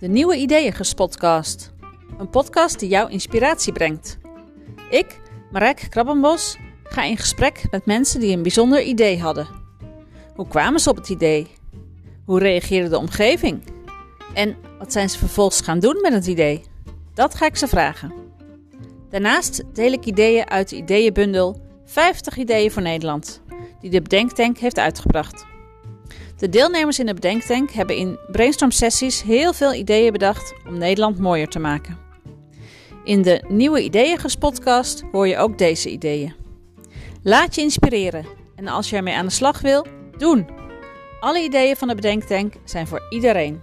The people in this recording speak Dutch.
de Nieuwe Ideeën podcast. Een podcast die jou inspiratie brengt. Ik, Marek Krabbenbos, ga in gesprek met mensen die een bijzonder idee hadden. Hoe kwamen ze op het idee? Hoe reageerde de omgeving? En wat zijn ze vervolgens gaan doen met het idee? Dat ga ik ze vragen. Daarnaast deel ik ideeën uit de ideeënbundel 50 ideeën voor Nederland, die de Bedenktank heeft uitgebracht. De deelnemers in de Bedenktank hebben in brainstorm sessies heel veel ideeën bedacht om Nederland mooier te maken. In de Nieuwe Ideeën podcast hoor je ook deze ideeën. Laat je inspireren en als je ermee aan de slag wil, doen! Alle ideeën van de Bedenktank zijn voor iedereen.